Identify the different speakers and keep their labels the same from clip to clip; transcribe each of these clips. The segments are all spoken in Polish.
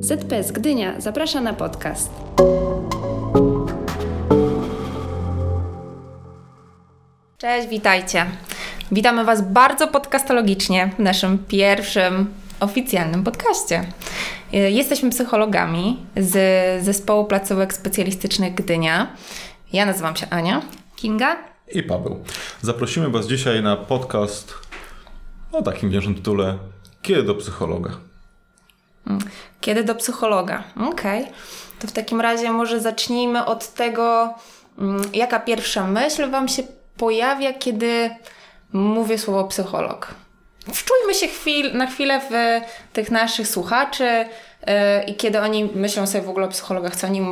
Speaker 1: ZPS Gdynia zaprasza na podcast.
Speaker 2: Cześć, witajcie. Witamy Was bardzo podcastologicznie w naszym pierwszym oficjalnym podcaście. Jesteśmy psychologami z zespołu placówek specjalistycznych Gdynia. Ja nazywam się Ania.
Speaker 1: Kinga
Speaker 3: i Paweł. Zaprosimy Was dzisiaj na podcast o takim wdzięcznym tytule Kiedy do psychologa?
Speaker 2: Mm, kiedy do psychologa? Okej. Okay. To w takim razie może zacznijmy od tego, mm, jaka pierwsza myśl Wam się pojawia, kiedy mówię słowo psycholog. Wczujmy się chwil, na chwilę w tych naszych słuchaczy yy, i kiedy oni myślą sobie w ogóle o psychologach, co oni,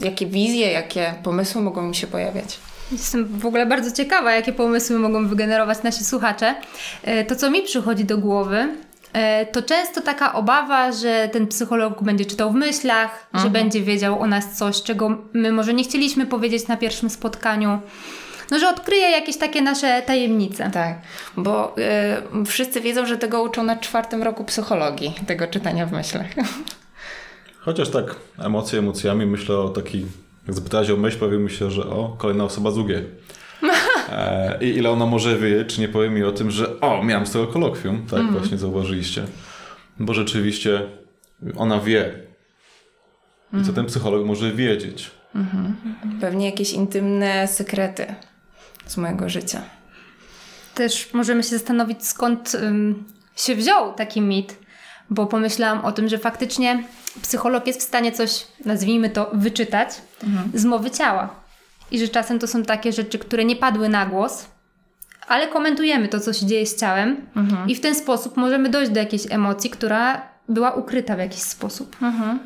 Speaker 2: jakie wizje, jakie pomysły mogą im się pojawiać.
Speaker 1: Jestem w ogóle bardzo ciekawa, jakie pomysły mogą wygenerować nasi słuchacze. E, to, co mi przychodzi do głowy, e, to często taka obawa, że ten psycholog będzie czytał w myślach, że mhm. będzie wiedział o nas coś, czego my może nie chcieliśmy powiedzieć na pierwszym spotkaniu no, że odkryje jakieś takie nasze tajemnice.
Speaker 2: Tak, bo y, wszyscy wiedzą, że tego uczą na czwartym roku psychologii, tego czytania w myślach.
Speaker 3: Chociaż tak, emocje emocjami, myślę o takiej, jak zapytałaś o myśl, powie mi się, że o, kolejna osoba z UG. E, I ile ona może wie, czy nie powie mi o tym, że o, miałam z tego kolokwium, tak mm. właśnie zauważyliście. Bo rzeczywiście ona wie. I co mhm. ten psycholog może wiedzieć. Mhm.
Speaker 2: Pewnie jakieś intymne sekrety z mojego życia.
Speaker 1: Też możemy się zastanowić, skąd um, się wziął taki mit, bo pomyślałam o tym, że faktycznie psycholog jest w stanie coś, nazwijmy to, wyczytać mhm. z mowy ciała. I że czasem to są takie rzeczy, które nie padły na głos, ale komentujemy to, co się dzieje z ciałem, mhm. i w ten sposób możemy dojść do jakiejś emocji, która była ukryta w jakiś sposób. Mhm.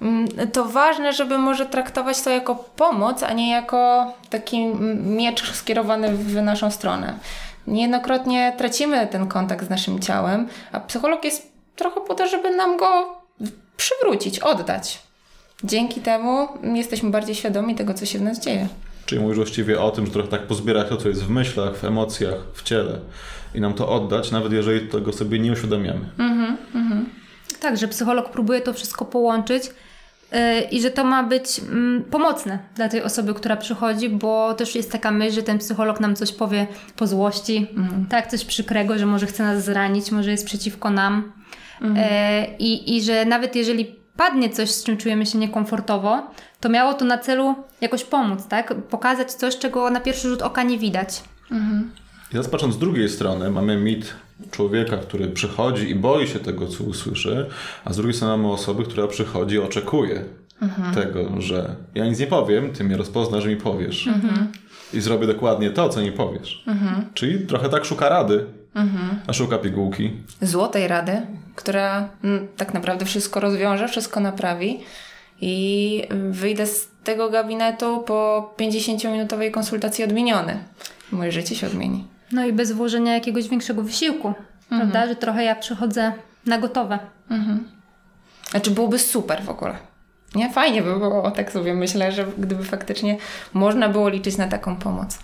Speaker 2: Mm, to ważne, żeby może traktować to jako pomoc, a nie jako taki miecz skierowany w naszą stronę. Niejednokrotnie tracimy ten kontakt z naszym ciałem, a psycholog jest trochę po to, żeby nam go przywrócić, oddać. Dzięki temu jesteśmy bardziej świadomi tego, co się w nas dzieje.
Speaker 3: Czyli mówisz właściwie o tym, że trochę tak pozbierać to, co jest w myślach, w emocjach, w ciele i nam to oddać, nawet jeżeli tego sobie nie uświadamiamy. Mhm,
Speaker 1: mhm. Tak, że psycholog próbuje to wszystko połączyć i że to ma być mm, pomocne dla tej osoby, która przychodzi, bo też jest taka myśl, że ten psycholog nam coś powie po złości, mhm. tak, coś przykrego, że może chce nas zranić, może jest przeciwko nam. Mhm. I, I że nawet jeżeli padnie coś, z czym czujemy się niekomfortowo, to miało to na celu jakoś pomóc, tak? Pokazać coś, czego na pierwszy rzut oka nie widać. Mhm.
Speaker 3: I teraz patrząc z drugiej strony, mamy mit człowieka, który przychodzi i boi się tego, co usłyszy, a z drugiej strony mamy osoby, która przychodzi i oczekuje mhm. tego, że ja nic nie powiem, ty mnie rozpoznasz, mi powiesz. Mhm. I zrobię dokładnie to, co nie powiesz. Mhm. Czyli trochę tak szuka rady, mhm. a szuka pigułki.
Speaker 2: Złotej rady, która m, mm, tak naprawdę wszystko rozwiąże, wszystko naprawi. I wyjdę z tego gabinetu po 50-minutowej konsultacji odmieniony. Moje życie się odmieni.
Speaker 1: No i bez włożenia jakiegoś większego wysiłku, mhm. prawda? Że trochę ja przychodzę na gotowe. Mhm.
Speaker 2: Znaczy byłoby super w ogóle. Nie? Fajnie by było, tak sobie myślę, że gdyby faktycznie można było liczyć na taką pomoc.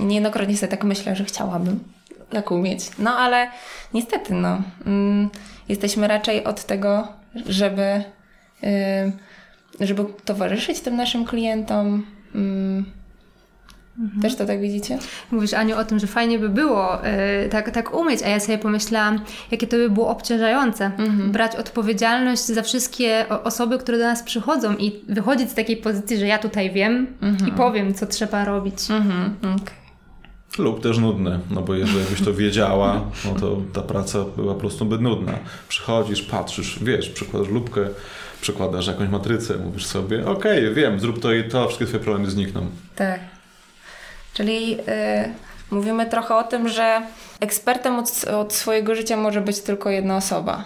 Speaker 2: Niejednokrotnie sobie tak myślę, że chciałabym tak umieć. No ale niestety, no. Mm, jesteśmy raczej od tego, żeby, y, żeby towarzyszyć tym naszym klientom, mm, Mhm. Też to tak widzicie?
Speaker 1: Mówisz, Aniu, o tym, że fajnie by było yy, tak, tak umieć, a ja sobie pomyślałam, jakie to by było obciążające. Mhm. Brać odpowiedzialność za wszystkie osoby, które do nas przychodzą i wychodzić z takiej pozycji, że ja tutaj wiem mhm. i powiem, co trzeba robić. Mhm.
Speaker 3: Okay. Lub też nudne, no bo jeżeli byś to wiedziała, no to ta praca była po prostu by nudna. Przychodzisz, patrzysz, wiesz, przykładasz lubkę, przekładasz jakąś matrycę, mówisz sobie, okej, okay, wiem, zrób to i to, wszystkie twoje problemy znikną.
Speaker 2: Tak. Czyli yy, mówimy trochę o tym, że ekspertem od, od swojego życia może być tylko jedna osoba.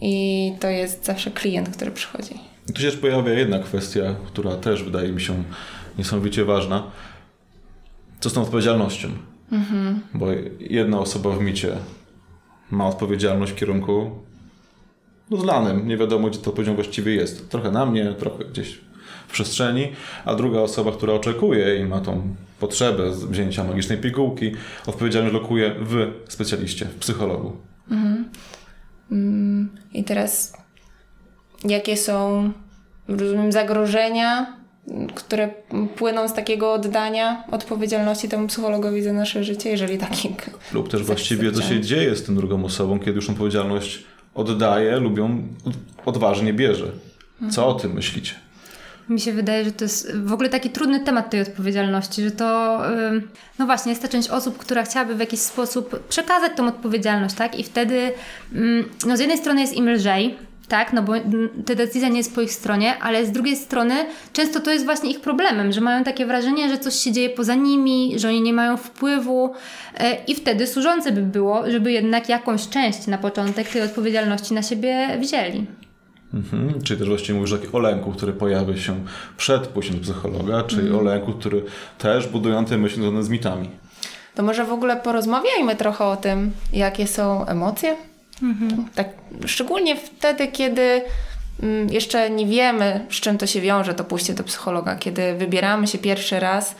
Speaker 2: I to jest zawsze klient, który przychodzi.
Speaker 3: Tu się pojawia jedna kwestia, która też wydaje mi się niesamowicie ważna. Co z tą odpowiedzialnością? Mhm. Bo jedna osoba w micie ma odpowiedzialność w kierunku rozlanym. Nie wiadomo, gdzie to poziom właściwie jest. Trochę na mnie, trochę gdzieś w przestrzeni, a druga osoba, która oczekuje i ma tą potrzebę wzięcia magicznej pigułki, odpowiedzialność lokuje w specjaliście, w psychologu. Mhm.
Speaker 2: Mm, I teraz jakie są rozumiem, zagrożenia, które płyną z takiego oddania odpowiedzialności temu psychologowi za nasze życie, jeżeli taki.
Speaker 3: Lub też właściwie co się dzieje z tą drugą osobą, kiedy już odpowiedzialność oddaje lub ją odważnie bierze. Co o tym myślicie?
Speaker 1: Mi się wydaje, że to jest w ogóle taki trudny temat tej odpowiedzialności, że to, no właśnie, jest ta część osób, która chciałaby w jakiś sposób przekazać tą odpowiedzialność, tak? I wtedy, no z jednej strony jest im lżej, tak, no bo ta decyzja nie jest po ich stronie, ale z drugiej strony często to jest właśnie ich problemem, że mają takie wrażenie, że coś się dzieje poza nimi, że oni nie mają wpływu e, i wtedy służące by było, żeby jednak jakąś część na początek tej odpowiedzialności na siebie wzięli.
Speaker 3: Mhm. Czyli też właściwie mówisz o lęku, który pojawia się przed pójściem do psychologa, czyli mhm. o lęku, który też budują te myśli związane z mitami.
Speaker 2: To może w ogóle porozmawiajmy trochę o tym, jakie są emocje, Mhm. Tak, szczególnie wtedy, kiedy mm, jeszcze nie wiemy, z czym to się wiąże, to pójście do psychologa, kiedy wybieramy się pierwszy raz,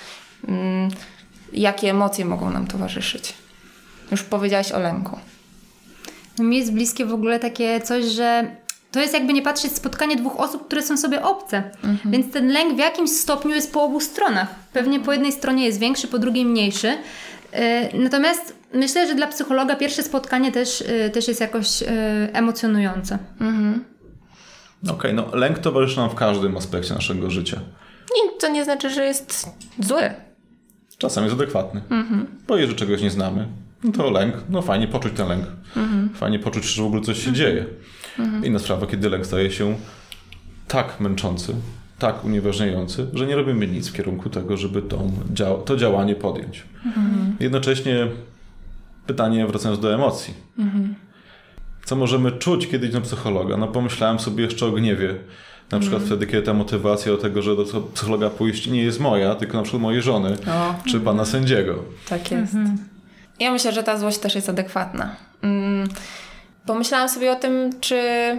Speaker 2: mm, jakie emocje mogą nam towarzyszyć. Już powiedziałaś o lęku.
Speaker 1: No mi jest bliskie w ogóle takie coś, że to jest jakby nie patrzeć spotkanie dwóch osób, które są sobie obce. Mhm. Więc ten lęk w jakimś stopniu jest po obu stronach. Pewnie po jednej stronie jest większy, po drugiej mniejszy. E, natomiast myślę, że dla psychologa pierwsze spotkanie też, e, też jest jakoś e, emocjonujące. Mhm.
Speaker 3: Okej, okay, no lęk towarzyszy nam w każdym aspekcie naszego życia.
Speaker 2: I to nie znaczy, że jest zły.
Speaker 3: Czasami jest adekwatny. Mhm. Bo jeżeli czegoś nie znamy, no to lęk, no fajnie poczuć ten lęk. Mhm. Fajnie poczuć, że w ogóle coś się mhm. dzieje. Mhm. Inna sprawa, kiedy lęk staje się tak męczący, tak unieważniający, że nie robimy nic w kierunku tego, żeby tą, to działanie podjąć. Mhm. Jednocześnie pytanie, wracając do emocji. Mhm. Co możemy czuć, kiedy idziemy do psychologa? No pomyślałem sobie jeszcze o gniewie. Na przykład wtedy, kiedy ta motywacja do tego, że do psychologa pójść nie jest moja, tylko na przykład mojej żony, o. czy pana sędziego.
Speaker 2: Tak jest. Ja myślę, że ta złość też jest adekwatna. Mm. Pomyślałam sobie o tym, czy y,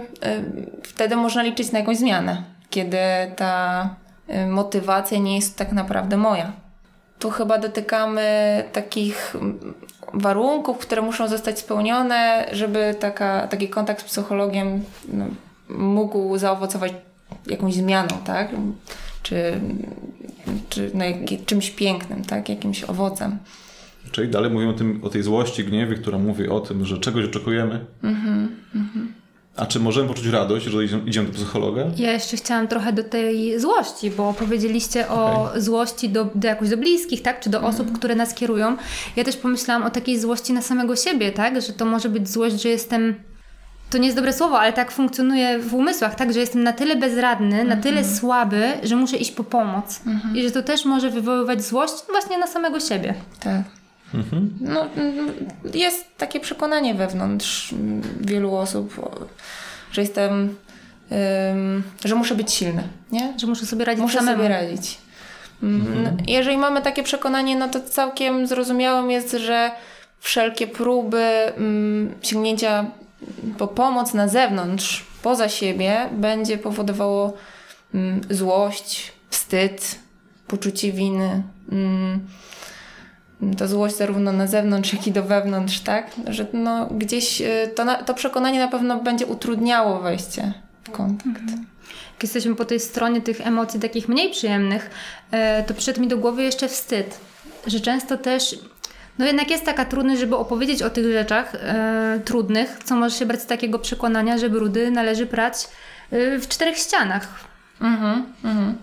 Speaker 2: wtedy można liczyć na jakąś zmianę kiedy ta y, motywacja nie jest tak naprawdę moja. Tu chyba dotykamy takich mm, warunków, które muszą zostać spełnione, żeby taka, taki kontakt z psychologiem no, mógł zaowocować jakąś zmianą, tak? Czy, czy no, czymś pięknym, tak? Jakimś owocem.
Speaker 3: Czyli dalej mówimy o, tym, o tej złości, gniewie, która mówi o tym, że czegoś oczekujemy. Mhm, mhm. A czy możemy poczuć radość, że idziemy do psychologa?
Speaker 1: Ja jeszcze chciałam trochę do tej złości, bo powiedzieliście o okay. złości do, do jakoś do bliskich, tak? Czy do osób, mm. które nas kierują. Ja też pomyślałam o takiej złości na samego siebie, tak? Że to może być złość, że jestem to nie jest dobre słowo, ale tak funkcjonuje w umysłach, tak, że jestem na tyle bezradny, mm -hmm. na tyle mhm. słaby, że muszę iść po pomoc. Mm -hmm. I że to też może wywoływać złość właśnie na samego siebie.
Speaker 2: Tak. Mhm. No, jest takie przekonanie wewnątrz wielu osób, że jestem, że muszę być silny, nie?
Speaker 1: Że muszę sobie radzić
Speaker 2: Muszę samemu. sobie radzić. Mhm. No, jeżeli mamy takie przekonanie, no to całkiem zrozumiałym jest, że wszelkie próby sięgnięcia po pomoc na zewnątrz, poza siebie, będzie powodowało złość, wstyd, poczucie winy ta złość zarówno na zewnątrz, jak i do wewnątrz, tak? Że no, gdzieś y, to, na, to przekonanie na pewno będzie utrudniało wejście w kontakt. Mhm.
Speaker 1: Jak jesteśmy po tej stronie tych emocji takich mniej przyjemnych, y, to przyszedł mi do głowy jeszcze wstyd, że często też no jednak jest taka trudność, żeby opowiedzieć o tych rzeczach e, trudnych, co może się brać z takiego przekonania, że brudy należy prać e, w czterech ścianach. Mhm, mhm.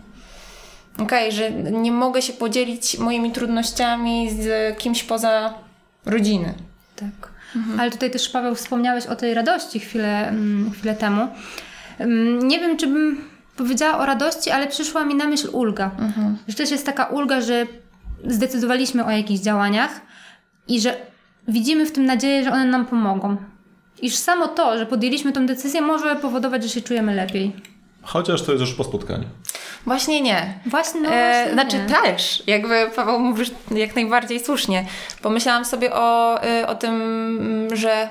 Speaker 2: Okej, okay, że nie mogę się podzielić moimi trudnościami z kimś poza rodziny.
Speaker 1: Tak. Mhm. Ale tutaj też, Paweł, wspomniałeś o tej radości chwilę, mm, chwilę temu. Mm, nie wiem, czy bym powiedziała o radości, ale przyszła mi na myśl ulga. Mhm. Że też jest taka ulga, że zdecydowaliśmy o jakichś działaniach i że widzimy w tym nadzieję, że one nam pomogą. Iż samo to, że podjęliśmy tę decyzję, może powodować, że się czujemy lepiej.
Speaker 3: Chociaż to jest już po spotkaniu.
Speaker 2: Właśnie nie.
Speaker 1: Właśnie, no e, właśnie
Speaker 2: Znaczy nie. też, jakby Paweł mówisz jak najbardziej słusznie. Pomyślałam sobie o, y, o tym, że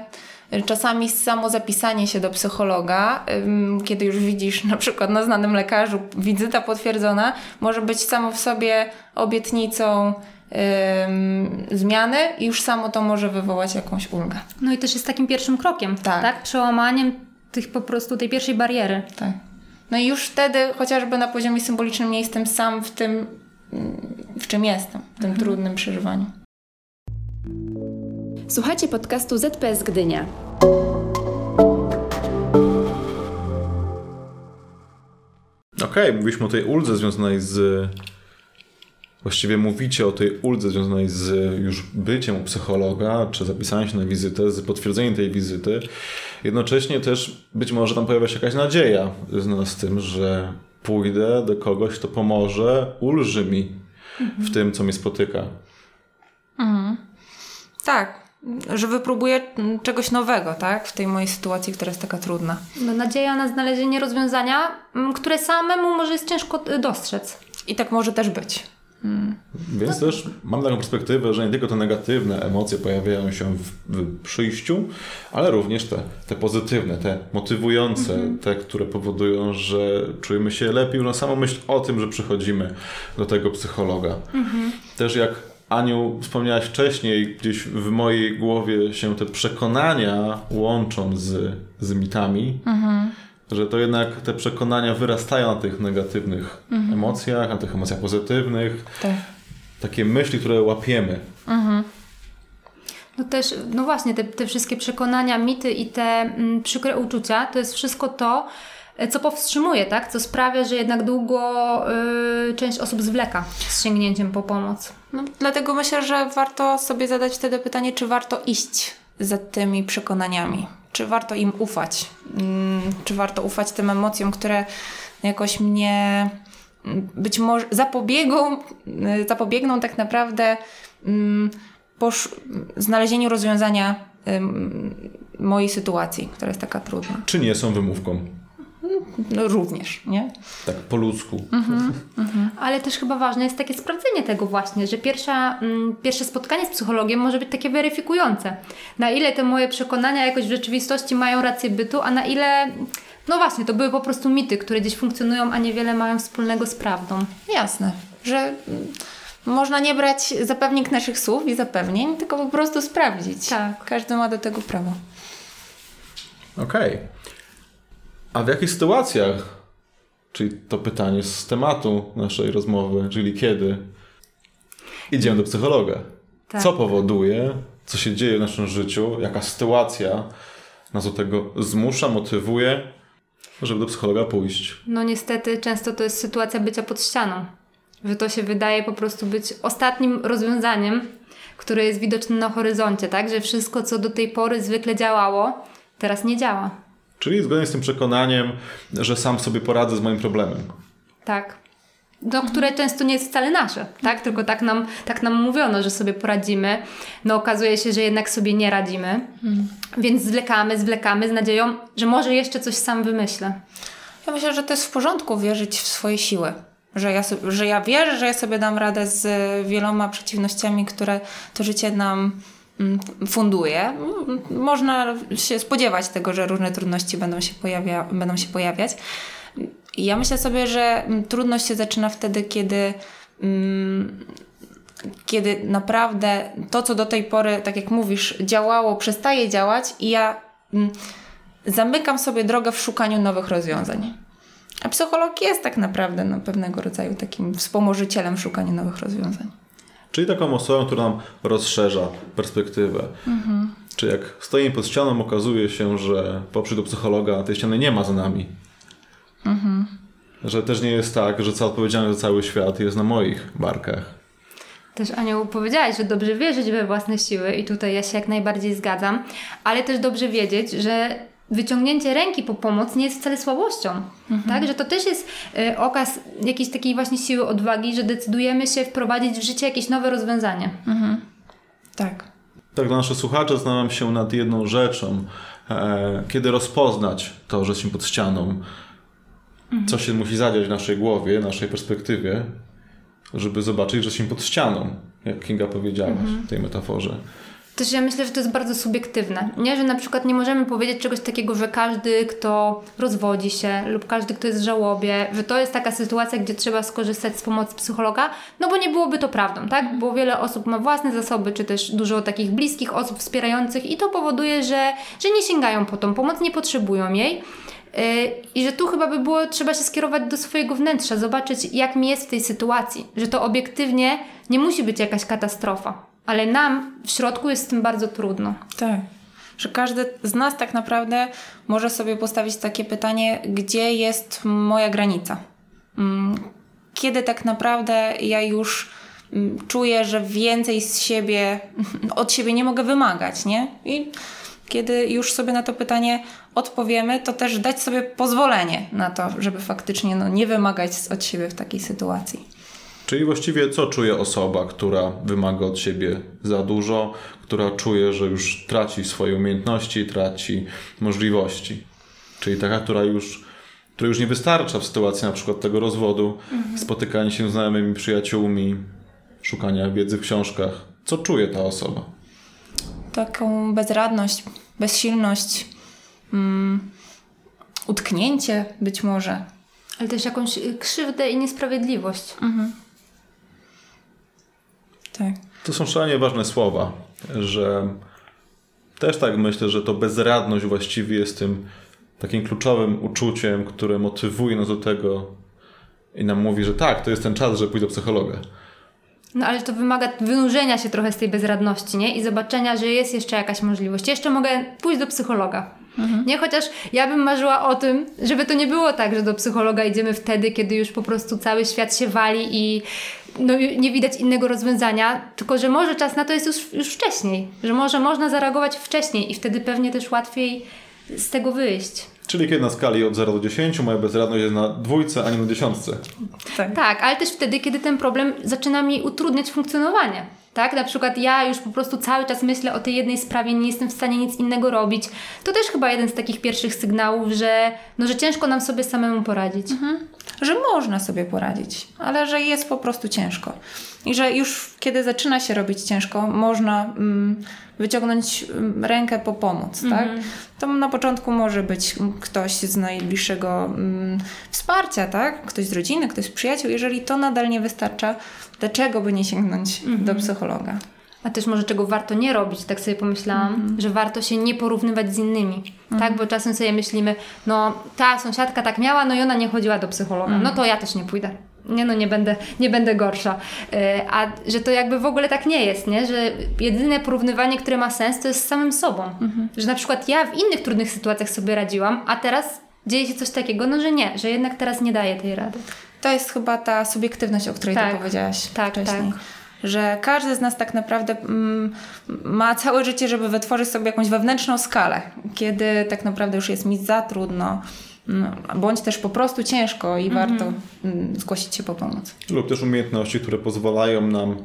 Speaker 2: czasami samo zapisanie się do psychologa, kiedy już widzisz na przykład na znanym lekarzu wizyta potwierdzona, może być samo w sobie obietnicą zmiany i już samo to może wywołać jakąś ulgę.
Speaker 1: No i też jest takim pierwszym krokiem, tak? tak? Przełamaniem tych po prostu tej pierwszej bariery.
Speaker 2: Tak. No i już wtedy, chociażby na poziomie symbolicznym, nie jestem sam w tym, w czym jestem, w tym trudnym przeżywaniu.
Speaker 4: Słuchajcie podcastu ZPS Gdynia.
Speaker 3: Okej, okay, mówiliśmy o tej uldze związanej z. Właściwie mówicie o tej uldze związanej z już byciem u psychologa, czy zapisaniem się na wizytę, z potwierdzeniem tej wizyty. Jednocześnie też być może tam pojawia się jakaś nadzieja związana z tym, że pójdę do kogoś, kto pomoże, ulży mi mhm. w tym, co mnie spotyka.
Speaker 2: Mhm. Tak, że wypróbuję czegoś nowego, tak? W tej mojej sytuacji, która jest taka trudna.
Speaker 1: No, nadzieja na znalezienie rozwiązania, które samemu może jest ciężko y, dostrzec.
Speaker 2: I tak może też być.
Speaker 3: Hmm. Więc no. też mam taką perspektywę, że nie tylko te negatywne emocje pojawiają się w, w przyjściu, ale również te, te pozytywne, te motywujące, mhm. te, które powodują, że czujemy się lepiej na samą myśl o tym, że przychodzimy do tego psychologa. Mhm. Też jak Aniu, wspomniałaś wcześniej, gdzieś w mojej głowie się te przekonania łączą z, z mitami, mhm. Że to jednak te przekonania wyrastają na tych negatywnych mhm. emocjach, na tych emocjach pozytywnych. Tak. Takie myśli, które łapiemy. Mhm.
Speaker 1: No też, no właśnie, te, te wszystkie przekonania, mity i te mm, przykre uczucia, to jest wszystko to, co powstrzymuje, tak? Co sprawia, że jednak długo y, część osób zwleka z sięgnięciem po pomoc.
Speaker 2: No, dlatego myślę, że warto sobie zadać wtedy pytanie, czy warto iść za tymi przekonaniami, czy warto im ufać, czy warto ufać tym emocjom, które jakoś mnie mm, być może zapobiegą, y, zapobiegną tak naprawdę mm, znalezieniu rozwiązania mojej sytuacji, która jest taka trudna.
Speaker 3: Czy nie są wymówką?
Speaker 2: No, również, nie?
Speaker 3: Tak, po ludzku. Mhm,
Speaker 1: mhm. Ale też chyba ważne jest takie sprawdzenie tego właśnie, że pierwsza, mm, pierwsze spotkanie z psychologiem może być takie weryfikujące. Na ile te moje przekonania jakoś w rzeczywistości mają rację bytu, a na ile... No właśnie, to były po prostu mity, które gdzieś funkcjonują, a niewiele mają wspólnego z prawdą.
Speaker 2: Jasne, że mm, można nie brać zapewnień naszych słów i zapewnień, tylko po prostu sprawdzić. Tak. Każdy ma do tego prawo.
Speaker 3: Okej. Okay. A w jakich sytuacjach? Czyli to pytanie z tematu naszej rozmowy, czyli kiedy idziemy do psychologa. Tak. Co powoduje, co się dzieje w naszym życiu, jaka sytuacja nas do tego zmusza, motywuje, żeby do psychologa pójść.
Speaker 1: No niestety często to jest sytuacja bycia pod ścianą. Że to się wydaje po prostu być ostatnim rozwiązaniem, które jest widoczne na horyzoncie, tak? Że wszystko, co do tej pory zwykle działało, teraz nie działa.
Speaker 3: Czyli zgodnie z tym przekonaniem, że sam sobie poradzę z moim problemem.
Speaker 1: Tak. No, które często nie jest wcale nasze, tak? Tylko tak nam, tak nam mówiono, że sobie poradzimy. No okazuje się, że jednak sobie nie radzimy. Hmm. Więc zwlekamy, zwlekamy z nadzieją, że może jeszcze coś sam wymyślę.
Speaker 2: Ja myślę, że to jest w porządku wierzyć w swoje siły. Że ja, że ja wierzę, że ja sobie dam radę z wieloma przeciwnościami, które to życie nam funduje. Można się spodziewać tego, że różne trudności będą się, pojawia, będą się pojawiać. Ja myślę sobie, że mm, trudność się zaczyna wtedy, kiedy, mm, kiedy naprawdę to, co do tej pory, tak jak mówisz, działało, przestaje działać i ja zamykam sobie drogę w szukaniu nowych rozwiązań. A psycholog jest tak naprawdę no, pewnego rodzaju takim wspomożycielem w szukaniu nowych rozwiązań.
Speaker 3: Czyli taką osobą, która nam rozszerza perspektywę. Mhm. Czy jak stoimy pod ścianą, okazuje się, że poprzez do psychologa tej ściany nie ma za nami. Mhm. Że też nie jest tak, że cała odpowiedzialność za cały świat jest na moich barkach.
Speaker 1: Też Anioł powiedziałaś, że dobrze wierzyć we własne siły i tutaj ja się jak najbardziej zgadzam, ale też dobrze wiedzieć, że wyciągnięcie ręki po pomoc nie jest wcale słabością. Mhm. Tak? Że to też jest y, okaz jakiejś takiej właśnie siły odwagi, że decydujemy się wprowadzić w życie jakieś nowe rozwiązanie. Mhm.
Speaker 2: Tak.
Speaker 3: Tak, dla naszych słuchaczy zastanawiam się nad jedną rzeczą. E, kiedy rozpoznać to, że jesteśmy pod ścianą? Mhm. Co się musi zadziać w naszej głowie, naszej perspektywie, żeby zobaczyć, że jesteśmy pod ścianą, jak Kinga powiedziałaś mhm. w tej metaforze.
Speaker 1: Też ja myślę, że to jest bardzo subiektywne. Nie, że na przykład nie możemy powiedzieć czegoś takiego, że każdy, kto rozwodzi się lub każdy, kto jest w żałobie, że to jest taka sytuacja, gdzie trzeba skorzystać z pomocy psychologa, no bo nie byłoby to prawdą, tak? Bo wiele osób ma własne zasoby, czy też dużo takich bliskich osób wspierających i to powoduje, że, że nie sięgają po tą pomoc, nie potrzebują jej. Yy, I że tu chyba by było trzeba się skierować do swojego wnętrza, zobaczyć, jak mi jest w tej sytuacji, że to obiektywnie nie musi być jakaś katastrofa, ale nam w środku jest z tym bardzo trudno.
Speaker 2: Tak. Że każdy z nas tak naprawdę może sobie postawić takie pytanie, gdzie jest moja granica? Mm, kiedy tak naprawdę ja już mm, czuję, że więcej z siebie, od siebie nie mogę wymagać, nie? I kiedy już sobie na to pytanie odpowiemy, to też dać sobie pozwolenie na to, żeby faktycznie no, nie wymagać od siebie w takiej sytuacji.
Speaker 3: Czyli właściwie co czuje osoba, która wymaga od siebie za dużo, która czuje, że już traci swoje umiejętności, traci możliwości? Czyli taka, która już, która już nie wystarcza w sytuacji na przykład tego rozwodu, mhm. spotykania się z znajomymi, przyjaciółmi, szukania wiedzy w książkach. Co czuje ta osoba?
Speaker 2: Taką bezradność, bezsilność, mm, utknięcie być może.
Speaker 1: Ale też jakąś krzywdę i niesprawiedliwość. Mhm.
Speaker 3: Tak. To są szalenie ważne słowa, że też tak myślę, że to bezradność właściwie jest tym takim kluczowym uczuciem, które motywuje nas do tego i nam mówi, że tak, to jest ten czas, że pójdę do psychologa.
Speaker 1: No ale to wymaga wynurzenia się trochę z tej bezradności, nie? I zobaczenia, że jest jeszcze jakaś możliwość. Jeszcze mogę pójść do psychologa. Mhm. Nie, chociaż ja bym marzyła o tym, żeby to nie było tak, że do psychologa idziemy wtedy, kiedy już po prostu cały świat się wali i no, nie widać innego rozwiązania, tylko że może czas na to jest już, już wcześniej, że może można zareagować wcześniej i wtedy pewnie też łatwiej z tego wyjść.
Speaker 3: Czyli kiedy na skali od 0 do 10 moja bezradność jest na dwójce, a nie na dziesiątce.
Speaker 1: Tak. tak, ale też wtedy, kiedy ten problem zaczyna mi utrudniać funkcjonowanie. Tak? Na przykład ja już po prostu cały czas myślę o tej jednej sprawie, nie jestem w stanie nic innego robić. To też chyba jeden z takich pierwszych sygnałów, że, no, że ciężko nam sobie samemu poradzić. Mhm.
Speaker 2: Że można sobie poradzić, ale że jest po prostu ciężko. I że już kiedy zaczyna się robić ciężko, można mm, wyciągnąć mm, rękę po pomoc, tak? mhm. tak? To na początku może być ktoś z najbliższego mm, wsparcia, tak? Ktoś z rodziny, ktoś z przyjaciół. Jeżeli to nadal nie wystarcza, dlaczego by nie sięgnąć mhm. do psychologa?
Speaker 1: A też może czego warto nie robić, tak sobie pomyślałam, mhm. że warto się nie porównywać z innymi, tak? Bo czasem sobie myślimy, no ta sąsiadka tak miała, no i ona nie chodziła do psychologa, no to ja też nie pójdę nie no, nie będę, nie będę gorsza. E, a że to jakby w ogóle tak nie jest, nie? Że jedyne porównywanie, które ma sens, to jest z samym sobą. Mhm. Że na przykład ja w innych trudnych sytuacjach sobie radziłam, a teraz dzieje się coś takiego, no że nie, że jednak teraz nie daję tej rady.
Speaker 2: To jest chyba ta subiektywność, o której tak, ty powiedziałaś tak, wcześniej. Tak. Że każdy z nas tak naprawdę mm, ma całe życie, żeby wytworzyć sobie jakąś wewnętrzną skalę, kiedy tak naprawdę już jest mi za trudno, no, bądź też po prostu ciężko i mhm. warto mm, zgłosić się po pomoc.
Speaker 3: Lub też umiejętności, które pozwalają nam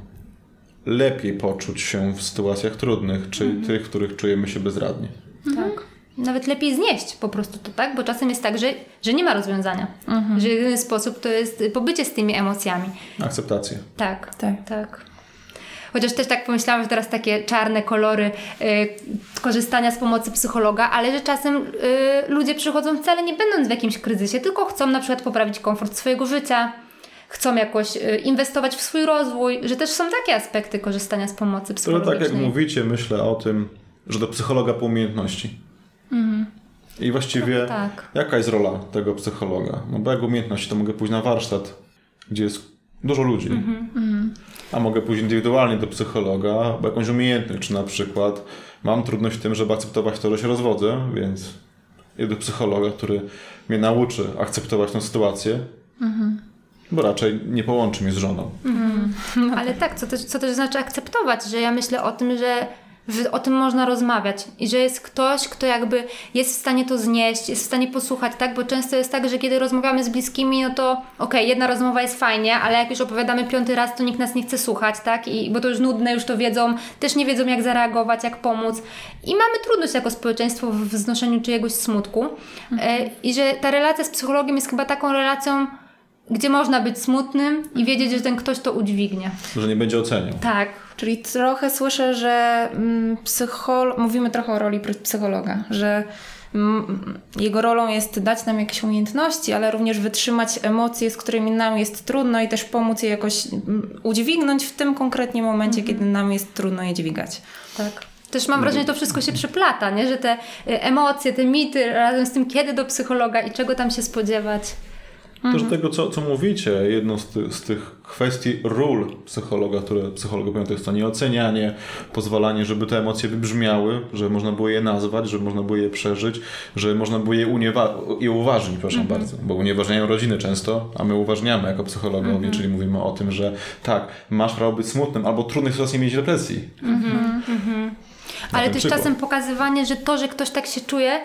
Speaker 3: lepiej poczuć się w sytuacjach trudnych, czyli mhm. tych, w których czujemy się bezradnie.
Speaker 1: Mhm. Nawet lepiej znieść po prostu to, tak? Bo czasem jest tak, że, że nie ma rozwiązania. Mhm. Że jedyny sposób to jest pobycie z tymi emocjami.
Speaker 3: Akceptacja.
Speaker 1: Tak, tak, tak. Chociaż też tak pomyślałam, że teraz takie czarne kolory y, korzystania z pomocy psychologa, ale że czasem y, ludzie przychodzą wcale nie będąc w jakimś kryzysie, tylko chcą na przykład poprawić komfort swojego życia, chcą jakoś y, inwestować w swój rozwój, że też są takie aspekty korzystania z pomocy psychologicznej.
Speaker 3: To tak jak mówicie, myślę o tym, że do psychologa po umiejętności. Mhm. I właściwie tak. jaka jest rola tego psychologa? No bo jak umiejętności, to mogę pójść na warsztat, gdzie jest dużo ludzi. Mhm. A mogę pójść indywidualnie do psychologa, bo jakąś umiejętność, czy na przykład mam trudność w tym, żeby akceptować to, że się rozwodzę, więc idę do psychologa, który mnie nauczy akceptować tę sytuację. Mhm. Bo raczej nie połączy mnie z żoną. Mhm.
Speaker 1: No Ale tak, co też, co też znaczy akceptować, że ja myślę o tym, że że o tym można rozmawiać i że jest ktoś, kto jakby jest w stanie to znieść, jest w stanie posłuchać, tak? Bo często jest tak, że kiedy rozmawiamy z bliskimi, no to okej, okay, jedna rozmowa jest fajnie, ale jak już opowiadamy piąty raz, to nikt nas nie chce słuchać, tak? I, bo to już nudne, już to wiedzą, też nie wiedzą jak zareagować, jak pomóc. I mamy trudność jako społeczeństwo w znoszeniu czyjegoś smutku. Mhm. E, I że ta relacja z psychologiem jest chyba taką relacją, gdzie można być smutnym i wiedzieć, że ten ktoś to udźwignie.
Speaker 3: Że nie będzie oceniał.
Speaker 1: Tak.
Speaker 2: Czyli trochę słyszę, że mm, psychol... mówimy trochę o roli psychologa, że mm, jego rolą jest dać nam jakieś umiejętności, ale również wytrzymać emocje, z którymi nam jest trudno i też pomóc je jakoś mm, udźwignąć w tym konkretnie momencie,
Speaker 1: Mhm.
Speaker 2: kiedy nam jest trudno je dźwigać.
Speaker 1: Tak. Też mam wrażenie, że to wszystko się przeplata, nie? że te y, emocje, te mity razem z tym, kiedy do psychologa i czego tam się spodziewać.
Speaker 3: Też tego, co, co mówicie, jedną z, ty, z tych kwestii ról psychologa, które psychologowie mówią, to jest to nieocenianie, pozwalanie, żeby te emocje wybrzmiały, że można było je nazwać, że można było je przeżyć, że można było je, uniewa- je uważnić, proszę bardzo, bo unieważniają rodziny często, a my uważniamy jako psychologowie, czyli mówimy o tym, że tak, masz prawo być smutnym, albo trudnych sytuacji mieć depresji. Na
Speaker 1: Ale
Speaker 3: ten
Speaker 1: też
Speaker 3: przykład.
Speaker 1: czasem pokazywanie, że to, że ktoś tak się czuje,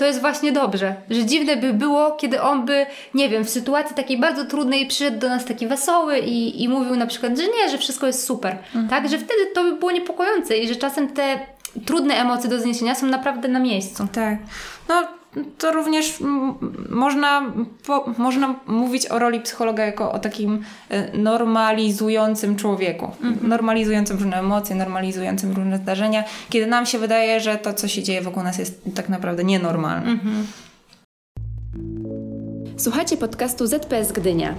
Speaker 1: to jest właśnie dobrze. Że dziwne by było, kiedy on by, nie wiem, w sytuacji takiej bardzo trudnej przyszedł do nas taki wesoły i, i mówił na przykład, że nie, że wszystko jest super. Tak, że wtedy to by było niepokojące i że czasem te trudne emocje do zniesienia są naprawdę na miejscu.
Speaker 2: Tak. No to również mm, można, po, można mówić o roli psychologa jako o takim e, normalizującym człowieku. Normalizującym różne emocje, normalizującym różne zdarzenia, kiedy nam się wydaje, że to, co się dzieje wokół nas jest tak naprawdę nienormalne.
Speaker 4: Słuchacie podcastu ZPS Gdynia.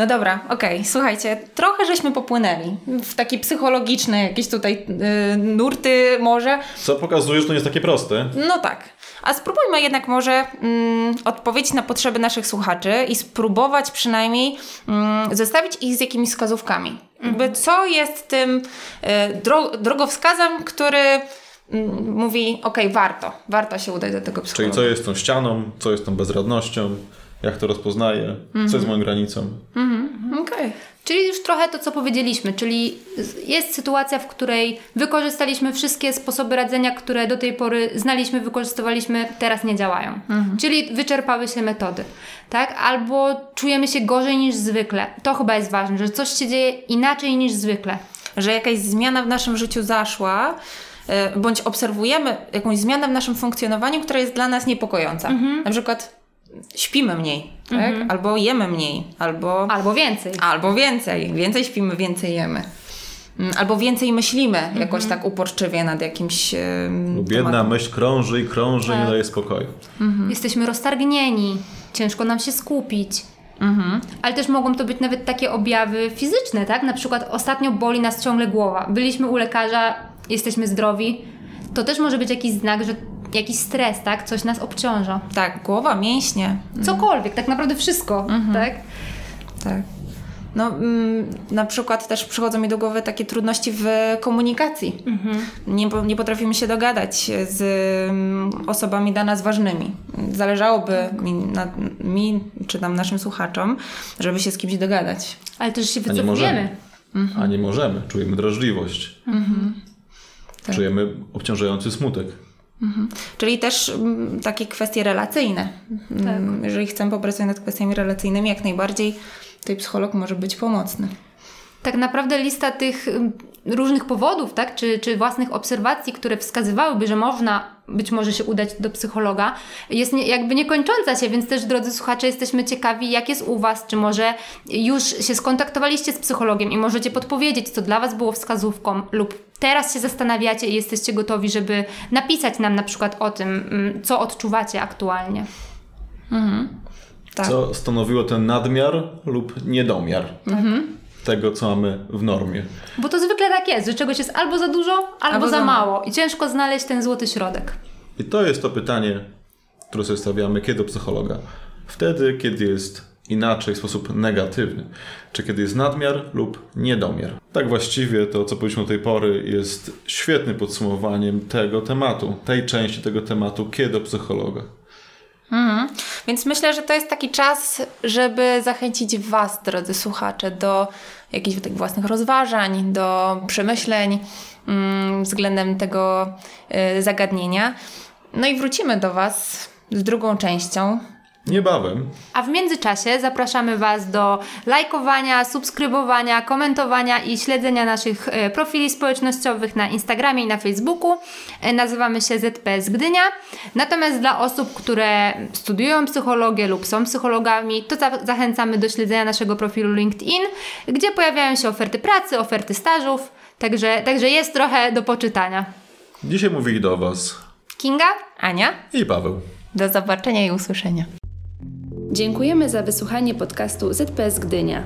Speaker 2: No dobra, okej, słuchajcie, trochę żeśmy popłynęli w takie psychologiczne jakieś tutaj y, nurty może.
Speaker 3: Co pokazuje, że to nie jest takie proste.
Speaker 2: No tak. A spróbujmy jednak może mm, odpowiedzieć na potrzeby naszych słuchaczy i spróbować przynajmniej mm, zestawić ich z jakimiś wskazówkami. Jakby co jest tym y, dro- drogowskazem, który mm, mówi, okej, warto, warto się udać do tego
Speaker 3: Czyli
Speaker 2: psychologa.
Speaker 3: co jest tą ścianą, co jest tą bezradnością, jak to rozpoznaję, co jest moją granicą.
Speaker 2: Okej.
Speaker 1: Czyli już trochę to, co powiedzieliśmy, czyli jest sytuacja, w której wykorzystaliśmy wszystkie sposoby radzenia, które do tej pory znaliśmy, wykorzystywaliśmy, teraz nie działają. Czyli wyczerpały się metody, tak? Albo czujemy się gorzej niż zwykle. To chyba jest ważne, że coś się dzieje inaczej niż zwykle.
Speaker 2: że jakaś zmiana w naszym życiu zaszła, e, bądź obserwujemy jakąś zmianę w naszym funkcjonowaniu, która jest dla nas niepokojąca. Na przykład śpimy mniej, tak? albo jemy mniej, albo,
Speaker 1: Albo więcej.
Speaker 2: albo więcej. Więcej śpimy, więcej jemy. Mm, Albo więcej myślimy jakoś tak uporczywie nad jakimś
Speaker 3: Lub
Speaker 2: tematem.
Speaker 3: myśl krąży i krąży, nie daje spokoju.
Speaker 1: Jesteśmy roztargnieni, ciężko nam się skupić. Ale też mogą to być nawet takie objawy fizyczne, tak? Na przykład ostatnio boli nas ciągle głowa. Byliśmy u lekarza, jesteśmy zdrowi. To też może być jakiś znak, że jakiś stres, tak? Coś nas obciąża.
Speaker 2: Tak, głowa, mięśnie.
Speaker 1: Cokolwiek, tak naprawdę wszystko, tak?
Speaker 2: Tak. No, mm, na przykład też przychodzą mi do głowy takie trudności w komunikacji. Nie, po- nie potrafimy się dogadać z mm, osobami dla nas ważnymi. Zależałoby mi, na, mi czy tam naszym słuchaczom, żeby się z kimś dogadać.
Speaker 1: Ale też się
Speaker 3: A nie możemy.
Speaker 1: wycofujemy.
Speaker 3: A nie możemy. Czujemy drażliwość.
Speaker 2: Tak.
Speaker 3: Czujemy obciążający smutek.
Speaker 2: Czyli też mm, takie kwestie relacyjne. Mm, Jeżeli chcemy popracować nad kwestiami relacyjnymi, jak najbardziej tutaj psycholog może być pomocny.
Speaker 1: Tak naprawdę lista tych ym, różnych powodów, tak? Czy, czy własnych obserwacji, które wskazywałyby, że można być może się udać do psychologa, jest nie, jakby niekończąca się, więc też drodzy słuchacze, jesteśmy ciekawi, jak jest u Was, czy może już się skontaktowaliście z psychologiem i możecie podpowiedzieć, co dla Was było wskazówką lub teraz się zastanawiacie i jesteście gotowi, żeby napisać nam na przykład o tym, ym, co odczuwacie aktualnie.
Speaker 2: Tak.
Speaker 3: Co stanowiło ten nadmiar lub niedomiar
Speaker 2: Mhm.
Speaker 3: Tego, co mamy w normie.
Speaker 1: Bo to zwykle tak jest, że czegoś jest albo za dużo, albo,
Speaker 2: Albo
Speaker 1: za
Speaker 2: za
Speaker 1: mało i ciężko znaleźć ten złoty środek.
Speaker 3: I to jest to pytanie, które sobie stawiamy, kiedy do psychologa. Wtedy, kiedy jest inaczej, w sposób negatywny. Czy kiedy jest nadmiar lub niedomiar. Tak właściwie to, co powiedzieliśmy do tej pory, jest świetnym podsumowaniem tego tematu, tej części tego tematu, kiedy do psychologa.
Speaker 2: Więc myślę, że to jest taki czas, żeby zachęcić Was, drodzy słuchacze, do jakichś tych własnych rozważań, do przemyśleń mm, względem tego y, zagadnienia. No i wrócimy do Was z drugą częścią
Speaker 3: Niebawem.
Speaker 1: A w międzyczasie zapraszamy Was do lajkowania, subskrybowania, komentowania i śledzenia naszych e, profili społecznościowych na Instagramie i na Facebooku. E, Nazywamy się ZPS Gdynia. Natomiast dla osób, które studiują psychologię lub są psychologami, to za- zachęcamy do śledzenia naszego profilu LinkedIn, gdzie pojawiają się oferty pracy, oferty stażów. Także, także jest trochę do poczytania.
Speaker 3: Dzisiaj mówili do Was
Speaker 1: Kinga?
Speaker 2: Ania,
Speaker 3: i Paweł.
Speaker 2: do zobaczenia i usłyszenia.
Speaker 4: Dziękujemy za wysłuchanie podcastu ZPS Gdynia.